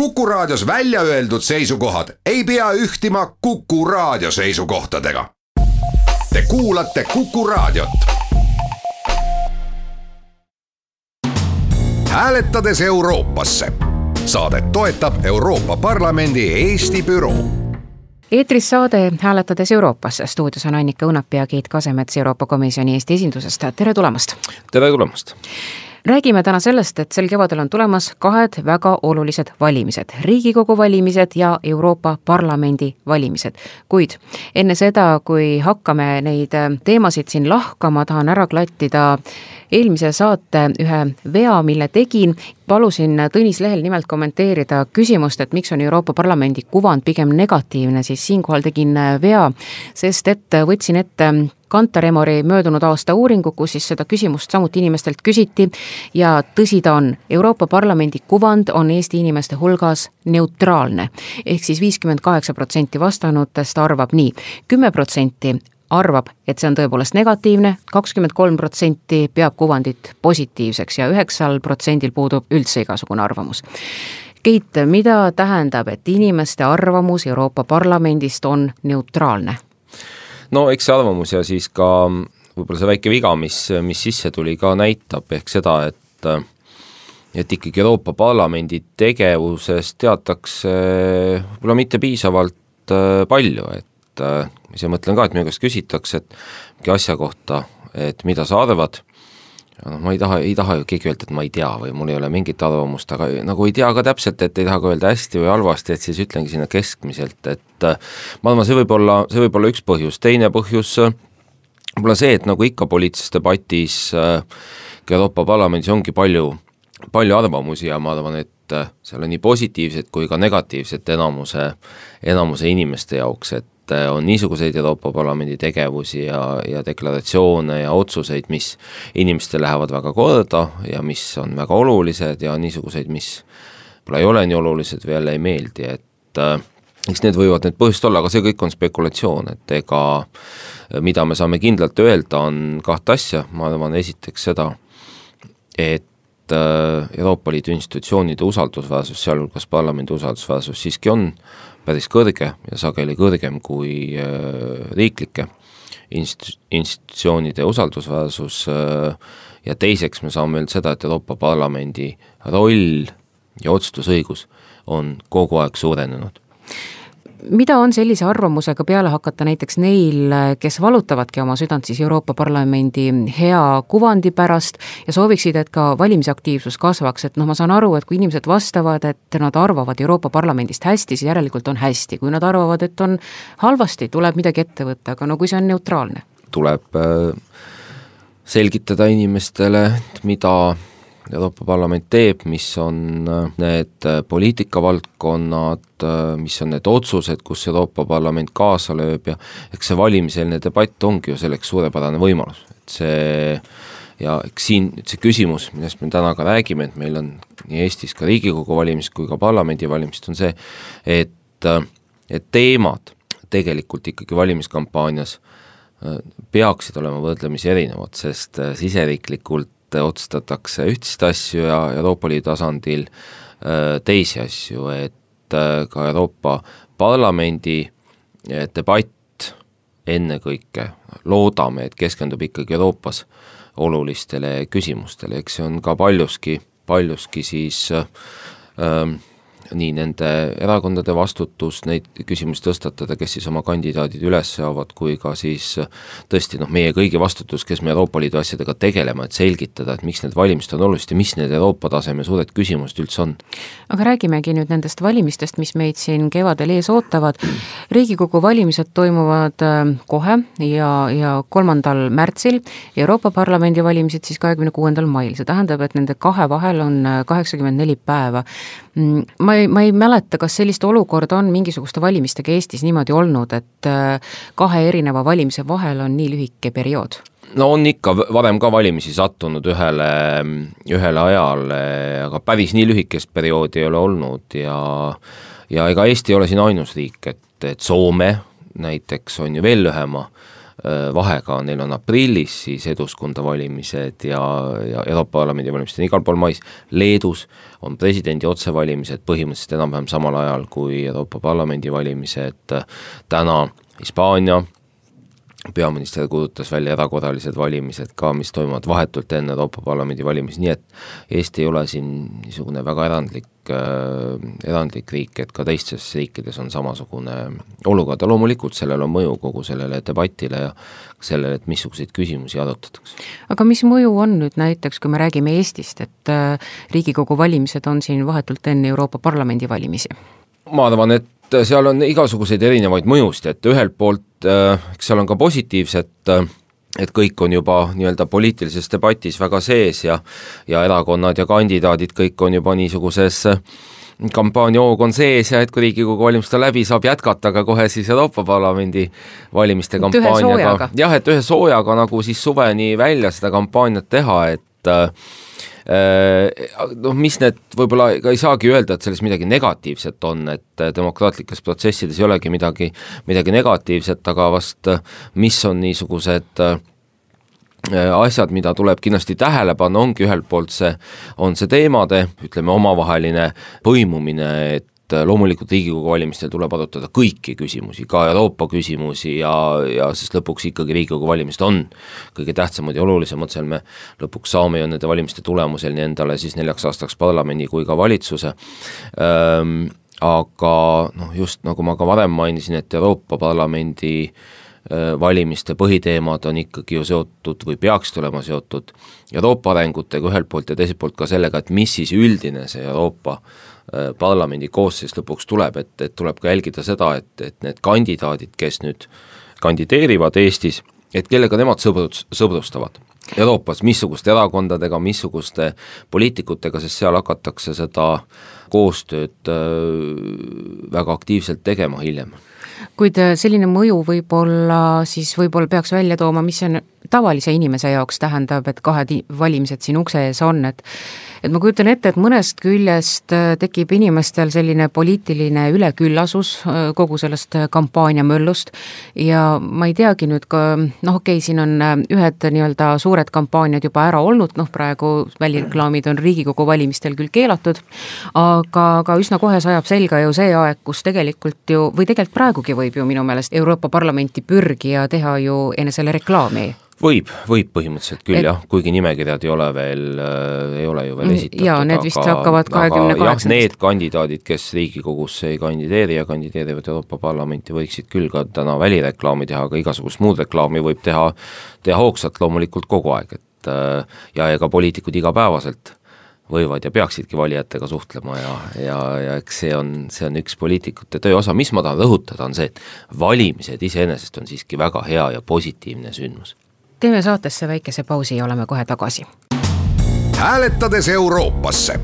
Kuku Raadios välja öeldud seisukohad ei pea ühtima Kuku Raadio seisukohtadega. Te kuulate Kuku Raadiot. hääletades Euroopasse. saadet toetab Euroopa Parlamendi Eesti büroo eetris saade Hääletades Euroopasse, stuudios on Annika Õunap ja Keit Kasemets Euroopa Komisjoni Eesti esindusest, tere tulemast! tere tulemast! Räägime täna sellest, et sel kevadel on tulemas kahed väga olulised valimised, Riigikogu valimised ja Euroopa Parlamendi valimised. kuid enne seda, kui hakkame neid teemasid siin lahkama, tahan ära klattida eelmise saate ühe vea, mille tegin, palusin Tõnis Lehel nimelt kommenteerida küsimust, et miks on Euroopa Parlamendi kuvand pigem negatiivne, siis siinkohal tegin vea, sest et võtsin ette Kantar Emori möödunud aasta uuringu, kus siis seda küsimust samuti inimestelt küsiti ja tõsi ta on, Euroopa Parlamendi kuvand on Eesti inimeste hulgas neutraalne. ehk siis viiskümmend kaheksa protsenti vastanutest arvab nii, kümme protsenti arvab, et see on tõepoolest negatiivne, kakskümmend kolm protsenti peab kuvandit positiivseks ja üheksal protsendil puudub üldse igasugune arvamus. Keit, mida tähendab, et inimeste arvamus Euroopa Parlamendist on neutraalne? no eks see arvamus ja siis ka võib-olla see väike viga, mis, mis sisse tuli, ka näitab ehk seda, et et ikkagi Euroopa Parlamendi tegevusest teatakse võib-olla mitte piisavalt äh, palju, et äh, ise mõtlen ka, et minu käest küsitakse, et mingi asja kohta, et mida sa arvad, noh, ma ei taha, ei taha ju keegi öelda, et ma ei tea või mul ei ole mingit arvamust, aga nagu ei tea ka täpselt, et ei taha ka öelda hästi või halvasti, et siis ütlengi sinna keskmiselt, et äh, ma arvan, see võib olla, see võib olla üks põhjus, teine põhjus võib-olla see, et nagu ikka poliitilises debatis äh, Euroopa Parlamendis ongi palju, palju arvamusi ja ma arvan, et äh, seal on nii positiivset kui ka negatiivset enamuse, enamuse inimeste jaoks, et äh, on niisuguseid Euroopa Parlamendi tegevusi ja, ja deklaratsioone ja otsuseid, mis inimestele lähevad väga korda ja mis on väga olulised ja niisuguseid, mis võib-olla ei ole nii olulised või jälle ei meeldi, et äh, eks need võivad need põhjused olla, aga see kõik on spekulatsioon, et ega mida me saame kindlalt öelda, on kahte asja, ma arvan, esiteks seda, et Euroopa Liidu institutsioonide usaldusväärsus, sealhulgas parlamendi usaldusväärsus siiski on päris kõrge ja sageli kõrgem kui äh, riiklike inst-, institutsioonide usaldusväärsus äh, ja teiseks me saame öelda seda, et Euroopa Parlamendi roll ja otsustusõigus on kogu aeg suurenenud mida on sellise arvamusega peale hakata näiteks neil, kes valutavadki oma südant siis Euroopa Parlamendi hea kuvandi pärast ja sooviksid, et ka valimisaktiivsus kasvaks, et noh, ma saan aru, et kui inimesed vastavad, et nad arvavad Euroopa Parlamendist hästi, siis järelikult on hästi, kui nad arvavad, et on halvasti, tuleb midagi ette võtta, aga no kui see on neutraalne? tuleb äh, selgitada inimestele, mida Euroopa Parlament teeb, mis on äh, need äh, poliitikavaldkonnad, äh, mis on need otsused, kus Euroopa Parlament kaasa lööb ja eks see valimiseelne debatt ongi ju selleks suurepärane võimalus, et see ja eks siin nüüd see küsimus, millest me täna ka räägime, et meil on nii Eestis ka Riigikogu valimised kui ka parlamendivalimised, on see, et, et teemad tegelikult ikkagi valimiskampaanias peaksid olema võrdlemisi erinevad, sest siseriiklikult otsustatakse ühtesid asju ja Euroopa Liidu tasandil äh, teisi asju, et äh, ka Euroopa Parlamendi äh, debatt ennekõike, loodame, et keskendub ikkagi Euroopas olulistele küsimustele, eks see on ka paljuski, paljuski siis äh, nii nende erakondade vastutus neid küsimusi tõstatada, kes siis oma kandidaadid üles seavad, kui ka siis tõesti noh, meie kõigi vastutus, kes me Euroopa Liidu asjadega tegeleme, et selgitada, et miks need valimised on olulised ja mis need Euroopa taseme suured küsimused üldse on. aga räägimegi nüüd nendest valimistest, mis meid siin kevadel ees ootavad. riigikogu valimised toimuvad äh, kohe ja, ja kolmandal märtsil, Euroopa Parlamendi valimised siis kahekümne kuuendal mail, see tähendab, et nende kahe vahel on äh, kaheksakümmend neli päeva. Mm, ma ei, ma ei mäleta, kas sellist olukorda on mingisuguste valimistega Eestis niimoodi olnud, et äh, kahe erineva valimise vahel on nii lühike periood? no on ikka varem ka valimisi sattunud ühele, ühele ajale, aga päris nii lühikest perioodi ei ole olnud ja ja ega Eesti ei ole siin ainus riik, et, et Soome näiteks on ju veel lühema vahega, neil on aprillis siis Eduskunta valimised ja, ja Euroopa Parlamendi valimised on igal pool mais, Leedus on presidendi otsevalimised põhimõtteliselt enam-vähem samal ajal kui Euroopa Parlamendi valimised, täna Hispaania peaminister kuulutas välja erakorralised valimised ka, mis toimuvad vahetult enne Euroopa Parlamendi valimisi, nii et Eesti ei ole siin niisugune väga erandlik äh,, erandlik riik, et ka teistes riikides on samasugune olukord ja loomulikult sellel on mõju kogu sellele debatile ja sellele, et missuguseid küsimusi arutatakse. aga mis mõju on nüüd näiteks, kui me räägime Eestist, et äh, Riigikogu valimised on siin vahetult enne Euroopa Parlamendi valimisi? ma arvan, et seal on igasuguseid erinevaid mõjusid, et ühelt poolt äh, eks seal on ka positiivset, äh, et kõik on juba nii-öelda poliitilises debatis väga sees ja ja erakonnad ja kandidaadid kõik on juba niisuguses äh, kampaaniahoog on sees ja et kui Riigikogu valimised on läbi, saab jätkata ka kohe siis Euroopa Parlamendi valimiste kampaaniaga. jah, et ühe soojaga nagu siis suveni välja seda kampaaniat teha, et Äh, noh, mis need, võib-olla ka ei saagi öelda, et selles midagi negatiivset on, et äh, demokraatlikes protsessides ei olegi midagi, midagi negatiivset, aga vast äh, mis on niisugused asjad, mida tuleb kindlasti tähele panna, ongi ühelt poolt see, on see teemade, ütleme, omavaheline põimumine, et et äh, loomulikult Riigikogu valimistel tuleb arutada kõiki küsimusi, ka Euroopa küsimusi ja, ja sest lõpuks ikkagi Riigikogu valimised on kõige tähtsamad ja olulisemad, seal me lõpuks saame ju nende valimiste tulemusel nii endale siis neljaks aastaks parlamendi kui ka valitsuse. Ähm,, aga noh, just nagu ma ka varem mainisin, et Euroopa Parlamendi äh, valimiste põhiteemad on ikkagi ju seotud või peaksid olema seotud Euroopa arengutega ühelt poolt ja teiselt poolt ka sellega, et mis siis üldine see Euroopa parlamendi koosseis lõpuks tuleb, et, et tuleb ka jälgida seda, et, et need kandidaadid, kes nüüd kandideerivad Eestis, et kellega nemad sõbrud, sõbrustavad. Euroopas, missuguste erakondadega, missuguste poliitikutega, sest seal hakatakse seda koostööd äh, väga aktiivselt tegema hiljem kuid äh, selline mõju võib-olla siis võib-olla peaks välja tooma, mis see tavalise inimese jaoks tähendab, et kahed valimised siin ukse ees on, et et ma kujutan ette, et mõnest küljest äh, tekib inimestel selline poliitiline üleküllasus äh, kogu sellest kampaaniamöllust. Ja ma ei teagi nüüd ka, noh okei okay,, siin on ühed nii-öelda suured kampaaniad juba ära olnud, noh praegu välireklaamid on Riigikogu valimistel küll keelatud, aga, aga üsna kohe sajab selga ju see aeg, kus tegelikult ju, või tegelikult praegugi võib ju minu meelest Euroopa Parlamenti pürgija teha ju enesele reklaami võib, võib põhimõtteliselt küll et, jah, kuigi nimekirjad ei ole veel äh,, ei ole ju veel esitatud. jaa, need vist aga, hakkavad kahekümne kaheksandast. Need kandidaadid, kes Riigikogusse ei kandideeri ja kandideerivad Euroopa Parlamenti, võiksid küll ka täna välireklaami teha, aga igasugust muud reklaami võib teha, teha hoogsalt loomulikult kogu aeg, et äh, ja ega poliitikud igapäevaselt võivad ja peaksidki valijatega suhtlema ja, ja, ja eks see on, see on üks poliitikute töö osa, mis ma tahan rõhutada, on see, et valimised iseenesest on siiski väga hea ja positiivne sündmus. Teeme saatesse väikese pausi ja oleme kohe tagasi. hääletades Euroopasse.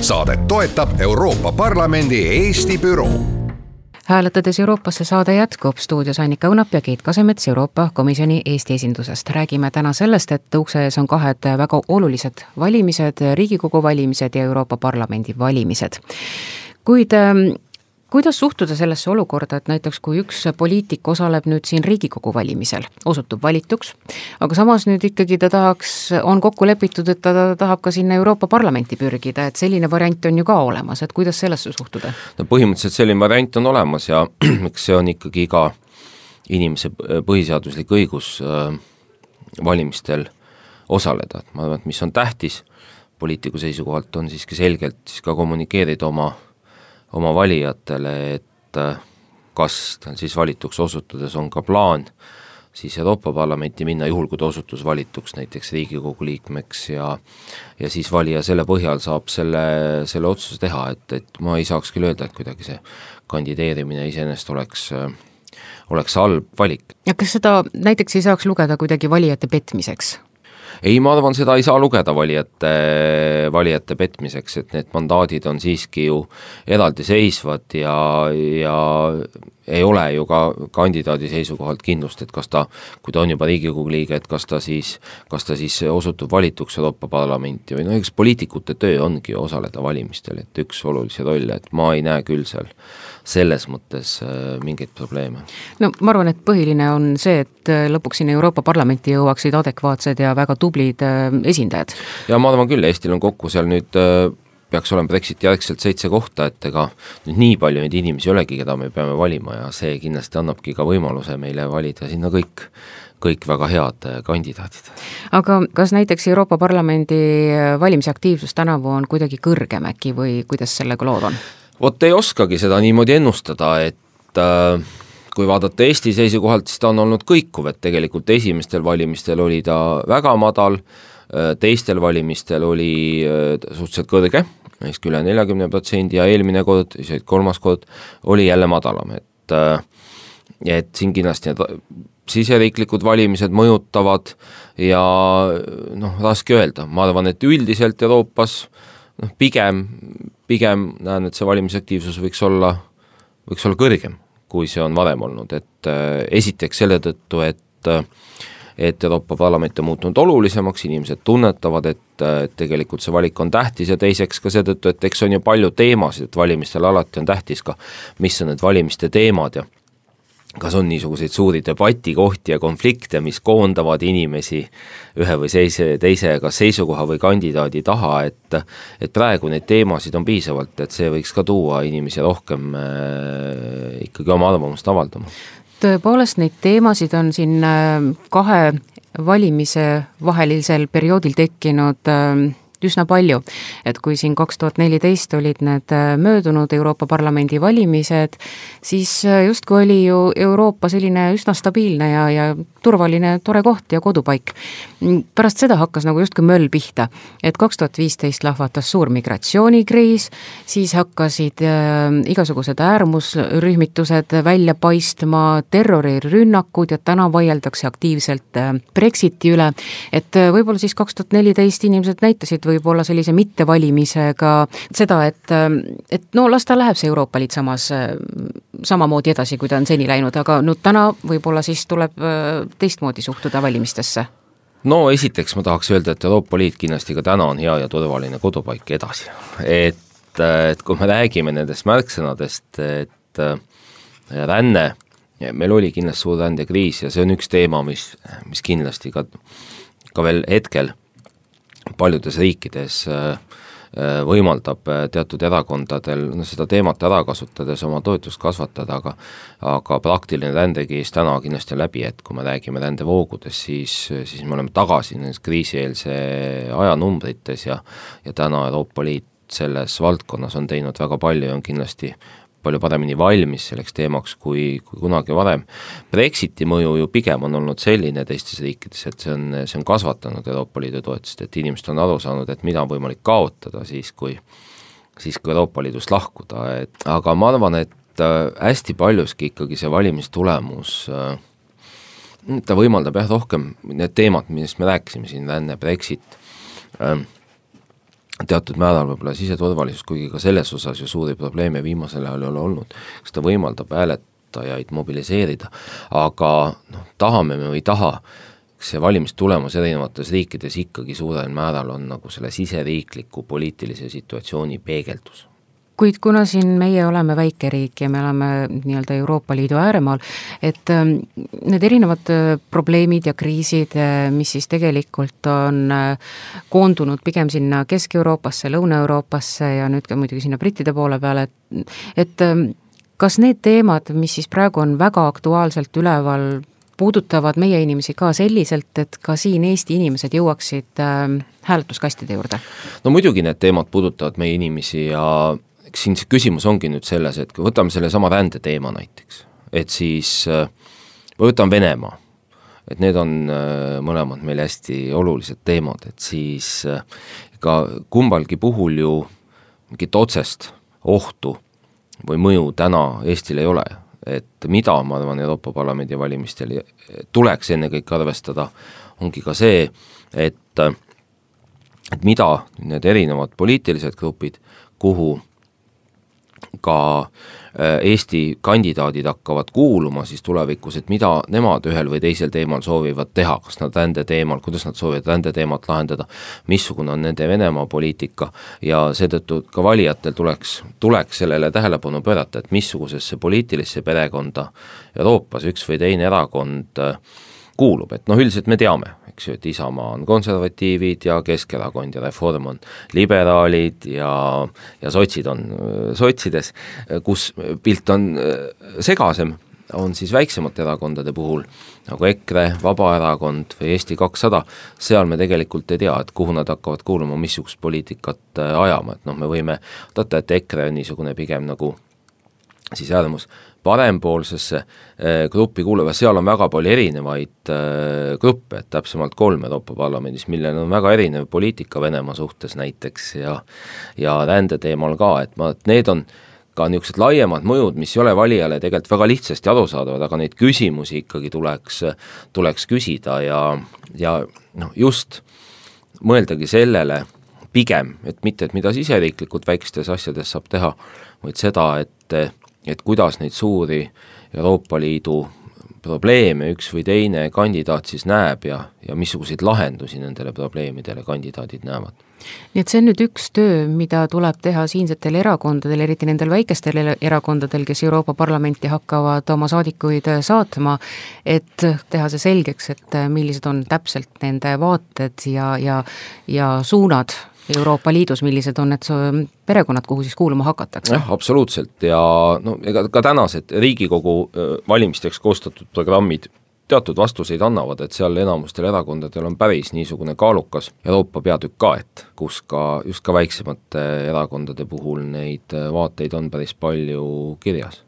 saadet toetab Euroopa Parlamendi Eesti büroo hääletades Euroopasse saade jätkub, stuudios Annika Õunap ja Keit Kasemets Euroopa Komisjoni Eesti esindusest. räägime täna sellest, et ukse ees on kahed väga olulised valimised, Riigikogu valimised ja Euroopa Parlamendi valimised. kuid ähm, kuidas suhtuda sellesse olukorda, et näiteks kui üks poliitik osaleb nüüd siin Riigikogu valimisel, osutub valituks, aga samas nüüd ikkagi ta tahaks, on kokku lepitud, et ta, ta tahab ka sinna Euroopa Parlamenti pürgida, et selline variant on ju ka olemas, et kuidas sellesse suhtuda? no põhimõtteliselt selline variant on olemas ja eks see on ikkagi iga inimese põhiseaduslik õigus äh, valimistel osaleda, et ma arvan, et mis on tähtis poliitiku seisukohalt, on siiski selgelt siis ka kommunikeerida oma oma valijatele, et äh, kas tal siis valituks osutudes on ka plaan siis Euroopa Parlamenti minna, juhul kui ta osutus valituks näiteks Riigikogu liikmeks ja ja siis valija selle põhjal saab selle, selle otsuse teha, et, et ma ei saaks küll öelda, et kuidagi see kandideerimine iseenesest oleks oleks halb valik. ja kas seda näiteks ei saaks lugeda kuidagi valijate petmiseks? Ei, ma arvan, seda ei saa lugeda valijate, valijate petmiseks, et need mandaadid on siiski ju eraldiseisvad ja, ja ei ole ju ka kandidaadi seisukohalt kindlust, et kas ta, kui ta on juba Riigikogu liige, et kas ta siis, kas ta siis osutub valituks Euroopa Parlamenti või no eks poliitikute töö ongi osaleda valimistel, et üks olulisi rolle, et ma ei näe küll seal selles mõttes äh, mingeid probleeme. no ma arvan, et põhiline on see, et äh, lõpuks sinna Euroopa Parlamenti jõuaksid adekvaatsed ja väga tublid äh, esindajad. ja ma arvan küll, Eestil on kokku seal nüüd peaks olema Brexiti järgselt seitse kohta, et ega nüüd nii palju neid inimesi ei olegi, keda me peame valima ja see kindlasti annabki ka võimaluse meile valida sinna kõik, kõik väga head kandidaadid. aga kas näiteks Euroopa Parlamendi valimisaktiivsus tänavu on kuidagi kõrgem äkki või kuidas sellega lood on? vot ei oskagi seda niimoodi ennustada, et äh, kui vaadata Eesti seisukohalt, siis ta on olnud kõikuv, et tegelikult esimestel valimistel oli ta väga madal Äh, teistel valimistel oli äh, suhteliselt kõrge, ehk üle neljakümne protsendi ja eelmine kord, isegi kolmas kord, oli jälle madalam, et äh, et siin kindlasti need siseriiklikud valimised mõjutavad ja noh, raske öelda, ma arvan, et üldiselt Euroopas noh, pigem, pigem näen, et see valimisaktiivsus võiks olla, võiks olla kõrgem, kui see on varem olnud, et esiteks selle tõttu, et äh, et Euroopa Parlament on muutunud olulisemaks, inimesed tunnetavad, et, et tegelikult see valik on tähtis ja teiseks ka seetõttu, et eks on ju palju teemasid, et valimistel alati on tähtis ka, mis on need valimiste teemad ja kas on niisuguseid suuri debatikohti ja konflikte, mis koondavad inimesi ühe või teise, teise kas seisukoha või kandidaadi taha, et et praegu neid teemasid on piisavalt, et see võiks ka tuua inimesi rohkem äh, ikkagi oma arvamust avaldama tõepoolest, neid teemasid on siin äh, kahe valimise vahelisel perioodil tekkinud äh, üsna palju. et kui siin kaks tuhat neliteist olid need äh, möödunud Euroopa Parlamendi valimised, siis justkui oli ju Euroopa selline üsna stabiilne ja, ja turvaline, tore koht ja kodupaik. pärast seda hakkas nagu justkui möll pihta, et kaks tuhat viisteist lahvatas suur migratsioonikriis, siis hakkasid äh, igasugused äärmusrühmitused välja paistma, terrorirünnakud ja täna vaieldakse aktiivselt äh, Brexiti üle, et äh, võib-olla siis kaks tuhat neliteist inimesed näitasid võib-olla sellise mittevalimisega seda, et, äh, et no las ta läheb, see Euroopa Liit samas, äh, samamoodi edasi, kui ta on seni läinud, aga no täna võib-olla siis tuleb teistmoodi suhtuda valimistesse? no esiteks ma tahaks öelda, et Euroopa Liit kindlasti ka täna on hea ja turvaline kodupaik edasi. et, et kui me räägime nendest märksõnadest, et ränne, meil oli kindlasti suur rändekriis ja see on üks teema, mis, mis kindlasti ka, ka veel hetkel paljudes riikides äh, Äh, võimaldab äh, teatud erakondadel no seda teemat ära kasutades oma toetust kasvatada, aga aga praktiline rändekiis täna kindlasti on läbi, et kui me räägime rändevoogudest, siis, siis me oleme tagasi nendes kriisieelse aja numbrites ja ja täna Euroopa Liit selles valdkonnas on teinud väga palju ja on kindlasti palju paremini valmis selleks teemaks kui, kui kunagi varem. Brexiti mõju ju pigem on olnud selline teistes riikides, et see on, see on kasvatanud Euroopa Liidu toetust, et inimesed on aru saanud, et mida on võimalik kaotada siis, kui siis kui Euroopa Liidust lahkuda, et aga ma arvan, et äh, hästi paljuski ikkagi see valimistulemus äh, ta võimaldab jah, rohkem need teemad, millest me rääkisime siin, ränne, Brexit äh,, teatud määral võib-olla siseturvalisus, kuigi ka selles osas ju suuri probleeme viimasel ajal ei ole olnud, kas ta võimaldab hääletajaid mobiliseerida, aga noh, tahame me või ei taha, see valimistulemus erinevates riikides ikkagi suurel määral on nagu selle siseriikliku poliitilise situatsiooni peegeldus kuid kuna siin meie oleme väike riik ja me oleme nii-öelda Euroopa Liidu ääremaal, et ähm, need erinevad äh, probleemid ja kriisid, äh, mis siis tegelikult on äh, koondunud pigem sinna Kesk-Euroopasse, Lõuna-Euroopasse ja nüüd ka muidugi sinna brittide poole peale, et et ähm, kas need teemad, mis siis praegu on väga aktuaalselt üleval, puudutavad meie inimesi ka selliselt, et ka siin Eesti inimesed jõuaksid äh, hääletuskastide juurde? no muidugi need teemad puudutavad meie inimesi ja eks siin see küsimus ongi nüüd selles, et kui võtame sellesama rändeteema näiteks, et siis äh, või võtame Venemaa, et need on äh, mõlemad meile hästi olulised teemad, et siis äh, ega kumbalgi puhul ju mingit otsest ohtu või mõju täna Eestil ei ole, et mida, ma arvan, Euroopa Parlamendi valimistel tuleks ennekõike arvestada, ongi ka see, et et mida need erinevad poliitilised grupid, kuhu ka äh, Eesti kandidaadid hakkavad kuuluma siis tulevikus, et mida nemad ühel või teisel teemal soovivad teha, kas nad rände teemal, kuidas nad soovivad rände teemat lahendada, missugune on nende Venemaa poliitika ja seetõttu ka valijatel tuleks, tuleks sellele tähelepanu pöörata, et missugusesse poliitilisse perekonda Euroopas üks või teine erakond äh, kuulub, et noh, üldiselt me teame, eks ju, et Isamaa on konservatiivid ja Keskerakond ja Reform on liberaalid ja, ja sotsid on sotsides, kus pilt on äh, segasem, on siis väiksemate erakondade puhul, nagu EKRE, Vabaerakond või Eesti kakssada, seal me tegelikult ei tea, et kuhu nad hakkavad kuuluma, missugust poliitikat äh, ajama, et noh, me võime vaadata, et EKRE on niisugune pigem nagu siis äärmus parempoolsesse eh, gruppi kuuluva, seal on väga palju erinevaid eh, gruppe, et täpsemalt kolm Euroopa Parlamendis, millel on väga erinev poliitika Venemaa suhtes näiteks ja ja rände teemal ka, et ma, et need on ka niisugused laiemad mõjud, mis ei ole valijale tegelikult väga lihtsasti arusaadavad, aga neid küsimusi ikkagi tuleks, tuleks küsida ja, ja noh, just mõeldagi sellele pigem, et mitte, et mida siseriiklikult väikestes asjades saab teha, vaid seda, et et kuidas neid suuri Euroopa Liidu probleeme üks või teine kandidaat siis näeb ja, ja missuguseid lahendusi nendele probleemidele kandidaadid näevad. nii et see on nüüd üks töö, mida tuleb teha siinsetel erakondadel, eriti nendel väikestel erakondadel, kes Euroopa Parlamenti hakkavad oma saadikuid saatma, et teha see selgeks, et millised on täpselt nende vaated ja, ja, ja suunad Euroopa Liidus, millised on need perekonnad, kuhu siis kuuluma hakatakse? jah, absoluutselt. Ja no ega ka tänased Riigikogu valimisteks koostatud programmid teatud vastuseid annavad, et seal enamustel erakondadel on päris niisugune kaalukas Euroopa peatükk ka, et kus ka, just ka väiksemate erakondade puhul neid vaateid on päris palju kirjas.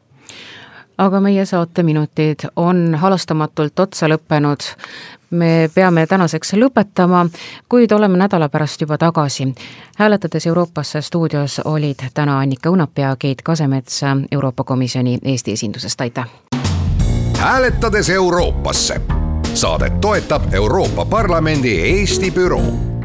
Aga meie saateminutid on halastamatult otsa lõppenud me peame tänaseks lõpetama, kuid oleme nädala pärast juba tagasi. hääletades Euroopasse stuudios olid täna Annika Õunap ja Keit Kasemets Euroopa Komisjoni Eesti esindusest, aitäh! hääletades Euroopasse. saadet toetab Euroopa Parlamendi Eesti büroo